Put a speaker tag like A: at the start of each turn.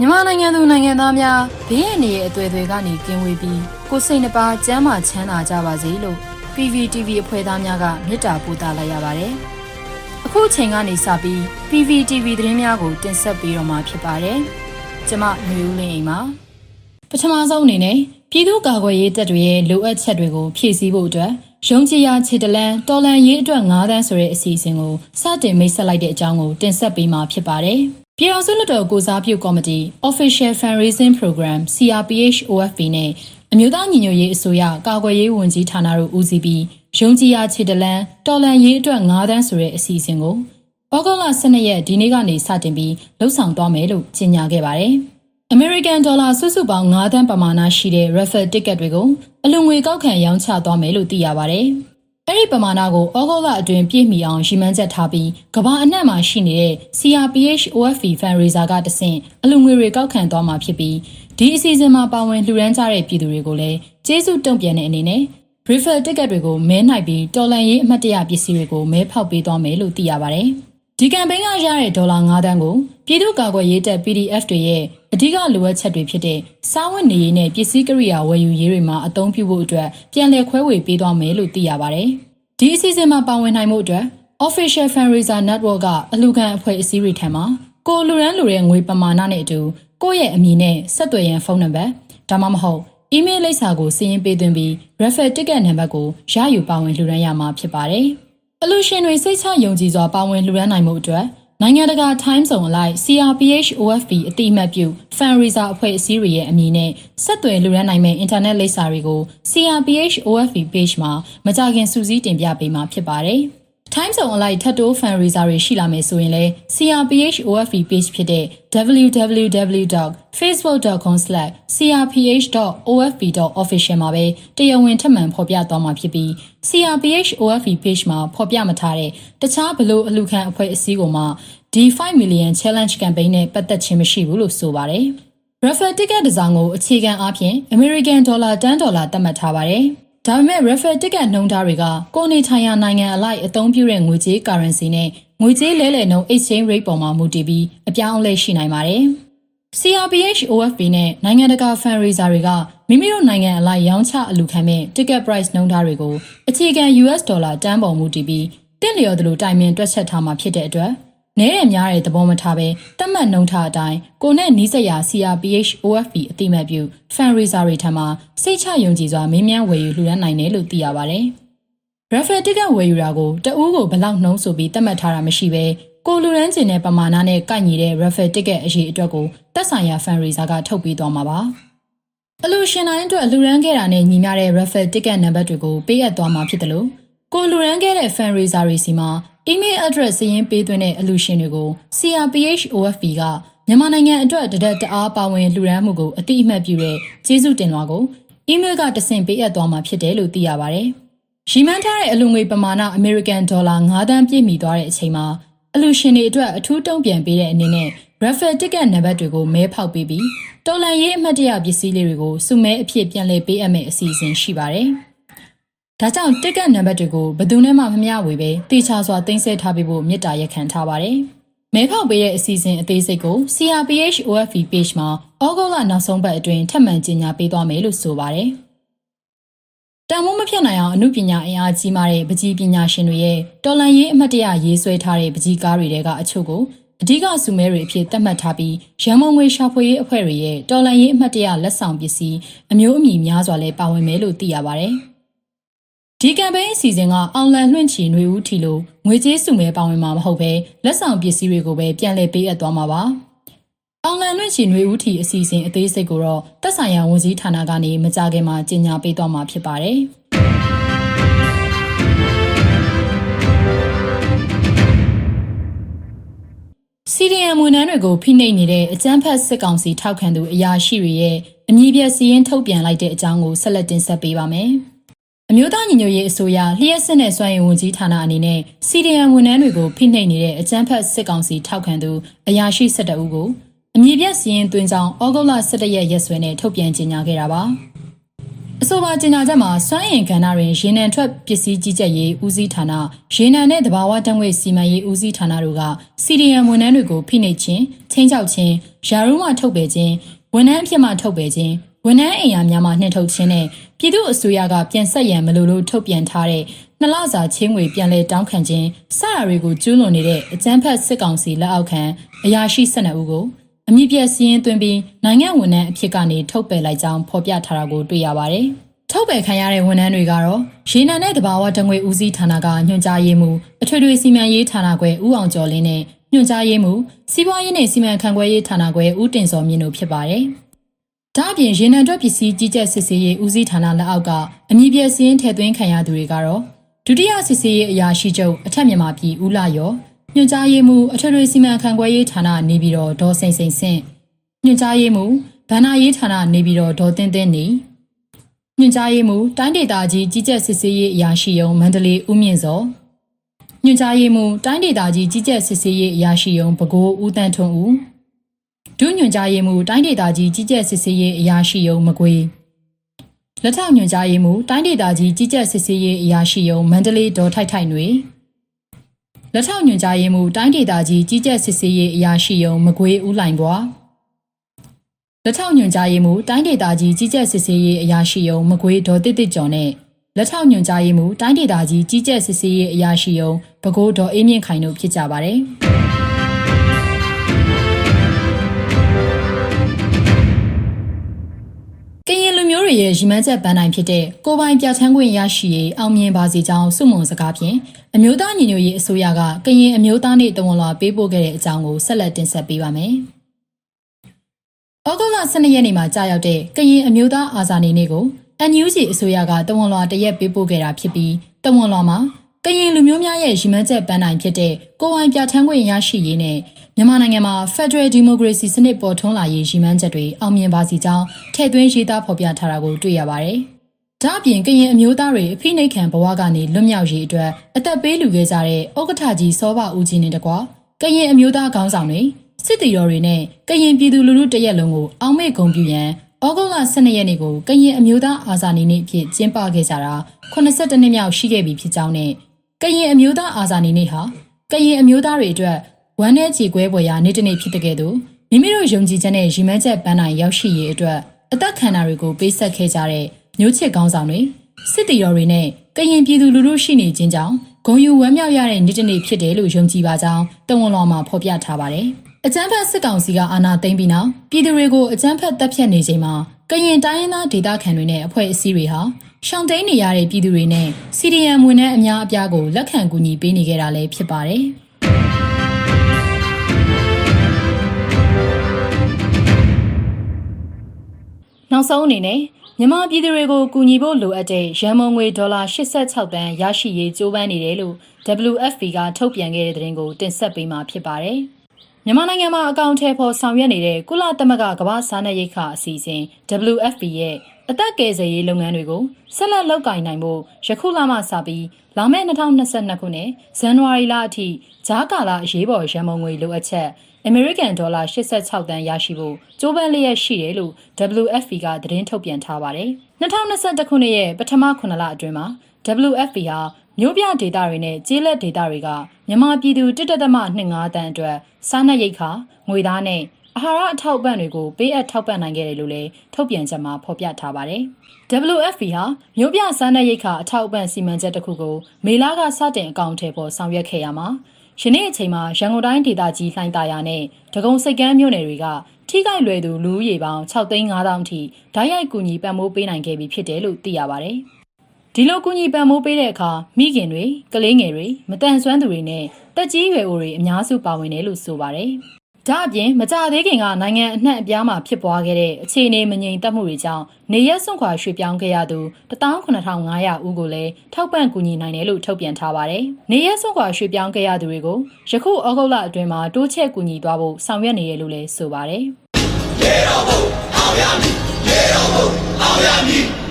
A: မြန်မာနိုင်ငံသူနိုင်ငံသားများဘေးအန္တရာယ်အသွယ်တွေကနေကင်းဝေးပြီးကိုယ်စိတ်နှပါကျန်းမာချမ်းသာကြပါစေလို့ PVTV အဖွဲ့သားများကမေတ္တာပို့သလိုက်ရပါတယ်။အခုအချိန်ကနေစပြီး PVTV သတင်းများကိုတင်ဆက်ပေးတော့မှာဖြစ်ပါတယ်။ကျွန်မမျိုးဦးလင်းအိမ်ပါ။ပထမဆုံးအနေနဲ့ပြည်သူ့ကာကွယ်ရေးတပ်တွေရဲ့လိုအပ်ချက်တွေကိုဖြည့်ဆည်းဖို့အတွက်ရုံးချရာခြေတလန်တော်လန်ရေးအတွက်9တန်းဆိုတဲ့အစီအစဉ်ကိုစတင်မိတ်ဆက်လိုက်တဲ့အကြောင်းကိုတင်ဆက်ပေးမှာဖြစ်ပါတယ်။ ပြည်အောင်စုလွှတ်တော်ကိုစားပြုကော်မတီ Official Fundraising Program CRPH OFP နဲ့အမျိုးသားညီညွတ်ရေးအစိုးရကာကွယ်ရေးဝန်ကြီးဌာနတို့ဦးစီးပြီးရုံးကြီးရာခြေတလန်တော်လန်ရေးအတွက်9တန်းဆိုတဲ့အစီအစဉ်ကိုဩဂုတ်လ12ရက်ဒီနေ့ကနေစတင်ပြီးလှုပ်ဆောင်သွားမယ်လို့ကြေညာခဲ့ပါတယ်။ American Dollar စုစုပေါင်း9သန်းပမာဏရှိတဲ့ Raffle Ticket တွေကိုအလွန်ငွေကောက်ခံရောင်းချသွားမယ်လို့သိရပါတယ်။ အဲ့ဒီပမာဏကိုဩဂုတ်လအတွင်းပြည့်မီအောင်ရည်မှန်းချက်ထားပြီးကမ္ဘာအနှံ့မှာရှိနေတဲ့ CRPH OFP Fundraiser ကတဆင့်အလွန်ငွေတွေကောက်ခံသွားမှာဖြစ်ပြီးဒီအစီအစဉ်မှာပါဝင်လှူဒန်းကြတဲ့ပြည်သူတွေကိုလည်းကျေးဇူးတုံ့ပြန်တဲ့အနေနဲ့ Raffle Ticket တွေကိုမဲနိုင်ပြီးတော်လန်ရေးအမှတ်တရပစ္စည်းတွေကိုမဲဖောက်ပေးသွားမယ်လို့သိရပါတယ်။ ဒီကမ်ပိန်းကရတဲ့ဒေါ်လာ9တန်းကိုပြည်သူ့ကာကွယ်ရေးတပ် PDF တွေရဲ့အဓိကလိုအပ်ချက်တွေဖြစ်တဲ့စားဝတ်နေရေးနဲ့ပစ္စည်းကိရိယာဝယ်ယူရေးတွေမှာအသုံးပြုဖို့အတွက်ပြန်လည်ခွဲဝေပေးသွားမယ်လို့သိရပါတယ်။ဒီအစီအစဉ်မှာပါဝင်နိုင်မှုအတွက် Official Fundraiser Network ကအလူခံအဖွဲ့အစည်းတွေထံမှာကိုလူရန်လူရဲ့ငွေပမာဏနဲ့အတူကိုယ့်ရဲ့အမည်နဲ့ဆက်သွယ်ရန်ဖုန်းနံပါတ်ဒါမှမဟုတ်အီးမေးလ်လိပ်စာကိုစာရင်းပေးသွင်းပြီး refer ticket နံပါတ်ကိုရယူပါဝင်လှူဒါန်းရမှာဖြစ်ပါတယ်။ အလူရှင်တွေစိတ်ချယုံကြည်စွာပါဝင်လှူဒါန်းနိုင်မှုအတွက်နိုင်ငံတကာ time zone အလိုက် CRPH OFP အတိအမှတ်ပြု fundraiser အဖွဲ့အစည်းတွေရဲ့အမည်နဲ့ဆက်သွယ်လှူဒါန်းနိုင်မယ့် internet လိပ်စာတွေကို CRPH OFP page မှာမကြခင်စုစည်းတင်ပြပေးမှာဖြစ်ပါတယ်။ time zone အလိုက်ထပ်တိုး fundraiser တွေရှိလာမယ်ဆိုရင်လည်း CRPH OFP page ဖြစ်တဲ့ www.facebook.com/crph.ofp.official မှာပဲတရားဝင်ထပ်မံဖော်ပြသွားမှာဖြစ်ပြီး CRPH OFP page မှာဖော်ပြမထားတဲ့တခြားဘလို့အလူခံအဖွဲ့အစည်းကိုမှဒီ5 million challenge campaign နဲ့ပတ်သက်ခြင်းမရှိဘူးလို့ဆိုပါတယ်။ Raffle ticket တစ်စောင်ကိုအခြေခံအားဖြင့် American dollar 10ဒေါ်လာသတ်မှတ်ထားပါတယ်။ ဒါပေမဲ့ refer ticket နှုန်းထားတွေကကိုနေထိုင်ရာနိုင်ငံအလိုက်အသုံးပြုတဲ့ငွေကြေး currency နဲ့ငွေကြေးလဲလှယ်နှုန်း exchange rate ပေါ်မှာမူတည်ပြီးအပြောင်းအလဲရှိနိုင်ပါတယ်။ CRPH OFP နဲ့နိုင်ငံတကာ fundraiser တွေကမိမိတို့နိုင်ငံအလိုက်ရောင်းချအလူခံမဲ့ ticket price နှုန်းထားတွေကိုအခြေခံ US ဒေါ်လာတန်းပေါ်မူတည်ပြီးတင့်လျော်သလိုတိုင်ပင်တွက်ချက်ထားမှာဖြစ်တဲ့အတွက် နဲရများတဲ့သဘောမထားပဲတတ်မှတ်နှုံထားအတိုင်းကိုနဲ့နီးစပ်ရာ CRPH OFP အတိမတ်ပြု fundraiser တွေထံမှစိတ်ချယုံကြည်စွာမင်းမြန်းဝယ်ယူလှူဒါန်းနိုင်တယ်လို့သိရပါတယ်။ Raffle ticket ဝယ်ယူတာကိုတအူးကိုဘလောက်နှုံးဆိုပြီးသတ်မှတ်ထားတာမရှိပဲကိုလူရန်ကျင်တဲ့ပမာဏနဲ့ကိုက်ညီတဲ့ Raffle ticket အရေးအတွက်ကိုတက်ဆိုင်ရာ fundraiser ကထုတ်ပေးသွားမှာပါ။အလူရှင်တိုင်းအတွက်အလူရန်ခဲ့တာနဲ့ညီမျှတဲ့ Raffle ticket နံပါတ်တွေကိုပေးအပ်သွားမှာဖြစ်တယ်လို့ကိုလူရန်ခဲ့တဲ့ fundraiser တွေစီမှာ email address စာရင်းပေးသွင်းတဲ့အလူရှင်တွေကို CRPH OFP ကမြန်မာနိုင်ငံအတွက်တဒက်တအားပါဝင်လှူဒါန်းမှုကိုအတိအမှတ်ပြုတဲ့ကျေးဇူးတင်လွှာကို email ကတဆင့်ပေးအပ်သွားမှာဖြစ်တယ်လို့သိရပါတယ်။ရီမန်းထားတဲ့အလူငွေပမာဏ American Dollar 9သန်းပြည့်မီသွားတဲ့အချိန်မှာအလူရှင်တွေအတွက်အထူးတုံ့ပြန်ပေးတဲ့အနေနဲ့ Raffle ticket နံပါတ်တွေကိုမဲဖောက်ပေးပြီးတော်လန်ရေးအမှတ်တရပစ္စည်းလေးတွေကိုစုမဲအဖြစ်ပြန်လည်ပေးအပ်မယ့်အစီအစဉ်ရှိပါတယ်။ ဒါကြောင့်တစ်ကတ်နံပါတ်တွေကိုဘယ်သူနဲ့မှမမျှဝေပဲတေချာစွာတင်ဆက်ထားပေးဖို့မြစ်တာရက်ခံထားပါတယ်။မဲဖောက်ပေးတဲ့အစီအစဉ်အသေးစိတ်ကို CRPH OFV page မှာဩဂုတ်လနောက်ဆုံးပတ်အတွင်းထပ်မံကြေညာပေးသွားမယ်လို့ဆိုပါတယ်။တန်မိုးမဖြစ်နိုင်အောင်အမှုပညာအင်အားကြီးမားတဲ့ပကြီးပညာရှင်တွေရဲ့တော်လန်ရေးအမှတ်တရရေးဆွဲထားတဲ့ပကြီးကားတွေတဲကအချို့ကိုအဓိကစုမဲတွေအဖြစ်သတ်မှတ်ထားပြီးရန်ကုန်ငွေရှာဖွေရေးအဖွဲ့တွေရဲ့တော်လန်ရေးအမှတ်တရလက်ဆောင်ပစ္စည်းအမျိုးအမည်များစွာလည်းပါဝင်မယ်လို့သိရပါတယ်။ ဒီကမ်ပိန်းအစီအစဉ်ကအောင်လန်လွှင့်ချီနှွေဦးထီလို့ငွေကြေးစုမဲပါဝင်မှာမဟုတ်ပဲလက်ဆောင်ပစ္စည်းတွေကိုပဲပြန်လည်ပေးအပ်သွားမှာပါ။အောင်လန်လွှင့်ချီနှွေဦးထီအစီအစဉ်အသေးစိတ်ကိုတော့သက်ဆိုင်ရာဝန်ကြီးဌာနကနေမကြခင်မှာကြေညာပေးသွားမှာဖြစ်ပါတယ်။စီရီယံဝန်ထမ်းတွေကိုဖိနှိပ်နေတဲ့အကြမ်းဖက်စစ်ကောင်စီထောက်ခံသူအရာရှိတွေရဲ့အမည်ပြစီရင်ထုတ်ပြန်လိုက်တဲ့အကြောင်းကိုဆက်လက်တင်ဆက်ပေးပါမယ်။ အမျိုးသားညီညွတ်ရေးအစိုးရလျှက်စစ်နဲ့စွမ်းရည်ဝန်ကြီးဌာနအနေနဲ့စီဒီအမ်ဝန်ထမ်းတွေကိုဖိနှိပ်နေတဲ့အကြမ်းဖက်စစ်ကောင်စီထောက်ခံသူအရာရှိ၁၁ဦးကိုအမည်ပြစီရင်သွင်းကြောင်းဩဂုတ်လ17ရက်ရက်စွဲနဲ့ထုတ်ပြန်ကြေညာခဲ့တာပါအဆိုပါကြေညာချက်မှာစွမ်းအင်ကဏ္ဍတွင်ရေနံထွက်ပစ္စည်းကြီးကြပ်ရေးဦးစီးဌာနရေနံနဲ့တဘာဝတံငွေစီမံရေးဦးစီးဌာနတို့က CDM ဝန်ထမ်းတွေကိုဖိနှိပ်ခြင်းချင်းချောက်ခြင်းယာရုမှထုတ်ပယ်ခြင်းဝန်ထမ်းအဖြစ်မှထုတ်ပယ်ခြင်း ဝန်ထမ်းအိမ်ယာများမှနှင်ထုတ်ခြင်းနဲ့ပြည်သူ့အစိုးရကပြန်ဆက်ရန်မလိုလို့ထုတ်ပြန်ထားတဲ့နှစ်လစာချင်းငွေပြန်လည်တောင်းခံခြင်းစတာတွေကိုကျူးလွန်နေတဲ့အကြမ်းဖက်စစ်ကောင်စီလက်အောက်ခံအရာရှိ12ဦးကိုအမြင့်ပြည့်စည်ရင်သွင်းပြီးနိုင်ငံဝန်ထမ်းအဖြစ်ကနေထုတ်ပယ်လိုက်ကြောင်းဖော်ပြထားတာကိုတွေ့ရပါတယ်။ထုတ်ပယ်ခံရတဲ့ဝန်ထမ်းတွေကတော့ရေနံနဲ့တဘာဝတငွေဦးစီးဌာနကညွှန်ကြားရေးမှူးအထွေထွေစီမံရေးဌာနခွဲဦးအောင်ကျော်လင်းနဲ့ညွှန်ကြားရေးမှူးစီးပွားရေးနဲ့စီမံခန့်ခွဲရေးဌာနခွဲဦးတင်စောမြင့်တို့ဖြစ်ပါတယ်။ ဒါ့အပြင်ရေနံတွက်ပစ္စည်းကြီးကြပ်စစ်ဆေးရေးဦးစီးဌာနလက်အောက်ကအမည်ပြစင်းထည့်သွင်းခံရသူတွေကတော့ဒုတိယစစ်ဆေးရေးအရာရှိချုပ်အထက်မြန်မာပြည်ဦးလာရောညွှန်ကြားရေးမှူးအထွေထွေစီမံခန့်ခွဲရေးဌာနနေပြည်တော်ဒေါ်စိန်စိန်ဆင့်ညွှန်ကြားရေးမှူးဗန္နာရေးဌာနနေပြည်တော်ဒေါ်တင်းတင်းနေညွှန်ကြားရေးမှူးတိုင်းဒေသကြီးကြီးကြပ်စစ်ဆေးရေးအရာရှိရုံမန္တလေးဦးမြင့်စောညွှန်ကြားရေးမှူးတိုင်းဒေသကြီးကြီးကြပ်စစ်ဆေးရေးအရာရှိရုံပဲခူးဦးတန်းထွန်းဦး ဒုညွှန်ကြားရေးမှူးတိုင်းဒေသကြီးကြီးကြပ်စစ်ဆေးရေးအရာရှိရုံမကွေးလက်ထောက်ညွှန်ကြားရေးမှူးတိုင်းဒေသကြီးကြီးကြပ်စစ်ဆေးရေးအရာရှိရုံမန္တလေးဒေါ်ထိုက်ထိုက်တွေလက်ထောက်ညွှန်ကြားရေးမှူးတိုင်းဒေသကြီးကြီးကြပ်စစ်ဆေးရေးအရာရှိရုံမကွေးဦးလိုင်ပွားလက်ထောက်ညွှန်ကြားရေးမှူးတိုင်းဒေသကြီးကြီးကြပ်စစ်ဆေးရေးအရာရှိရုံမကွေးဒေါ်တစ်တစ်ကျော်နဲ့လက်ထောက်ညွှန်ကြားရေးမှူးတိုင်းဒေသကြီးကြီးကြပ်စစ်ဆေးရေးအရာရှိရုံပဲခူးဒေါ်အေးမြင့်ခိုင်တို့ဖြစ်ကြပါတယ် တွေရဲ့ရီမန်းချက်ပန်းတိုင်းဖြစ်တဲ့ကိုပိုင်ပြဋ္ဌာန်းခွင့်ရရှိရေးအောင်မြင်ပါစေကြောင်းစုမုံစကားဖြင့်အမျိုးသားညီညွတ်ရေးအစိုးရကကရင်အမျိုးသားနေ့တဝန်လွှာပေးပို့ခဲ့တဲ့အကြောင်းကိုဆက်လက်တင်ဆက်ပေးပါမယ်။ဩဂုတ်လ12ရက်နေ့မှာကြာရောက်တဲ့ကရင်အမျိုးသားအာဇာနည်နေ့ကို NUG အစိုးရကတဝန်လွှာတရက်ပေးပို့ခဲ့တာဖြစ်ပြီးတဝန်လွှာမှာကရင်လူမျိုးများရဲ့ရည်မှန်းချက်ပန်းတိုင်ဖြစ်တဲ့ကိုယ်ပိုင်ပြဋ္ဌာန်းခွင့်ရရှိရေးနဲ့ မြန်မာနိုင်ငံမှာ Federal Democracy စနစ်ပေါ်ထွန်းလာရေးရည်မှန်းချက်တွေအောင်မြင်ပါစီကြောင်းထည့်သွင်းရေးသားဖော်ပြထားတာကိုတွေ့ရပါတယ်။ဒါ့အပြင်ကရင်အမျိုးသားတွေအဖိနှိတ်ခံဘဝကနေလွတ်မြောက်ရေးအတွက်အသက်ပေးလူခဲ့ကြတဲ့ဥက္ကဋ္ဌကြီးစောဘဦးကြီးနဲ့တကွာကရင်အမျိုးသားခေါင်းဆောင်တွေစစ်တီတော်တွေနဲ့ကရင်ပြည်သူလူထုတရက်လုံးကိုအောက်မေ့ဂုံပြူရန်ဩဂုတ်လ12ရက်နေ့ကိုကရင်အမျိုးသားအာဇာနည်နေ့အဖြစ်ကျင်းပခဲ့ကြတာ82နှစ်မြောက်ရှိခဲ့ပြီဖြစ်ကြောင်းနဲ့ကရင်အမျိုးသားအာဇာနည်နေ့ဟာကရင်အမျိုးသားတွေအတွက် ဝမ်းနဲ့ကြေကွဲပွဲရာနေ့တစ်နေ့ဖြစ်တဲ့ကဲ့သို့မိမိတို့ယုံကြည်ချက်နဲ့ရည်မှန်းချက်ပန်းနိုင်ရောက်ရှိရေးအတွက်အသက်ခံတာတွေကိုပေးဆက်ခဲ့ကြတဲ့မျိုးချစ်ကောင်းဆောင်တွေစစ်တီတော်တွေနဲ့ကရင်ပြည်သူလူထုရှိနေခြင်းကြောင့်ဂုံယူဝမ်းမြောက်ရတဲ့နေ့တစ်နေ့ဖြစ်တယ်လို့ယုံကြည်ပါကြောင်းတဝန်တော်မှာဖော်ပြထားပါတယ်။အကြမ်းဖက်စစ်ကောင်စီကအာဏာသိမ်းပြီးနောက်ပြည်သူတွေကိုအကြမ်းဖက်တပ်ဖြတ်နေချိန်မှာကရင်တိုင်းရင်းသားဒေသခံတွေနဲ့အဖွဲ့အစည်းတွေဟာရှောင်တိန်နေရတဲ့ပြည်သူတွေနဲ့ CDM ဝန်ထမ်းအများအပြားကိုလက်ခံကူညီပေးနေကြတာလည်းဖြစ်ပါတယ်။ နောက်ဆုံးအနေနဲ့မြန်မာပြည်သူတွေကိုကူညီဖို့လိုအပ်တဲ့ရန်မုံငွေဒေါ်လာ86တန်းရရှိရေးကြိုးပမ်းနေတယ်လို့ WFP ကထုတ်ပြန်ခဲ့တဲ့သတင်းကိုတင်ဆက်ပေးမှာဖြစ်ပါတယ်။မြန်မာနိုင်ငံမှာအကောင့်ထဲပေါ်ဆောင်ရွက်နေတဲ့ကုလသမဂ္ဂကမ္ဘာ့စားနပ်ရိက္ခာအစီအစဉ် WFP ရဲ့အသက်ကယ်ဆယ်ရေးလုပ်ငန်းတွေကိုဆက်လက်လုပ်ကိုင်နိုင်ဖို့ယခုလမှစပြီးလာမယ့်2022ခုနှစ်ဇန်နဝါရီလအထိဂျားကာလာအရေးပေါ်ရန်ပုံငွေလိုအပ်ချက် အမေရိကန်ဒေါ်လာ86တန်းရရှိဖို့ကြိုးပမ်းလျက်ရှိတယ်လို့ WFP ကသတင်းထုတ်ပြန်ထားပါတယ်။2021ခုနှစ်ရဲ့ပထမ9လအတွင်းမှာ WFP ဟာမြို့ပြဒေသတွေနဲ့ကျေးလက်ဒေသတွေကမြန်မာပြည်သူတစ်တက်သမ25တန်းအတွက်စားနပ်ရိက္ခာငွေသားနဲ့အာဟာရအထောက်အပံ့တွေကိုပေးအပ်ထောက်ပံ့နိုင်ခဲ့တယ်လို့လည်းထုတ်ပြန်ချက်မှာဖော်ပြထားပါတယ်။ WFP ဟာမြို့ပြစားနပ်ရိက္ခာအထောက်အပံ့စီမံချက်တစ်ခုကိုမေလကစတင်အကောင့်ထဲပေါ်ဆောင်ရွက်ခဲ့ရမှာ ယနေ့အချိန်မှာရန်ကုန်တိုင်းဒေသကြီးလှိုင်းသာယာနဲ့ဒဂုံစိတ်ကမ်းမြို့နယ်တွေကထိခိုက်လွယ်သူလူဦးရေပေါင်း6သိန်း5000ထိဓာတ်ရိုက်ကူညီပံ့ပိုးပေးနိုင်ခဲ့ပြီဖြစ်တယ်လို့သိရပါတယ်။ဒီလိုကူညီပံ့ပိုးပေးတဲ့အခါမိခင်တွေကလေးငယ်တွေမတန်ဆွမ်းသူတွေနဲ့တက်ကြီးရွယ်အိုတွေအများစုပါဝင်တယ်လို့ဆိုပါတယ်။ ဒါအပြင်မကြသေးခင်ကနိုင်ငံအနှံ့အပြားမှာဖြစ်ပွားခဲ့တဲ့အခြေအနေမငြိမ်သက်မှုတွေကြောင့်နေရက်စွန့်ခွာရွှေ့ပြောင်းခဲ့ရသူ18500ဦးကိုလည်းထောက်ပံ့ကူညီနိုင်တယ်လို့ထုတ်ပြန်ထားပါတယ်။နေရက်စွန့်ခွာရွှေ့ပြောင်းခဲ့ရသူတွေကိုယခုဩဂုတ်လအတွင်းမှာတိုးချဲ့ကူညီသွားဖို့ဆောင်ရွက်နေတယ်လို့လည်းဆိုပါတယ်။ရေတော်ဘုံအောင်ရမည်ရေတော်ဘုံအောင်ရမည်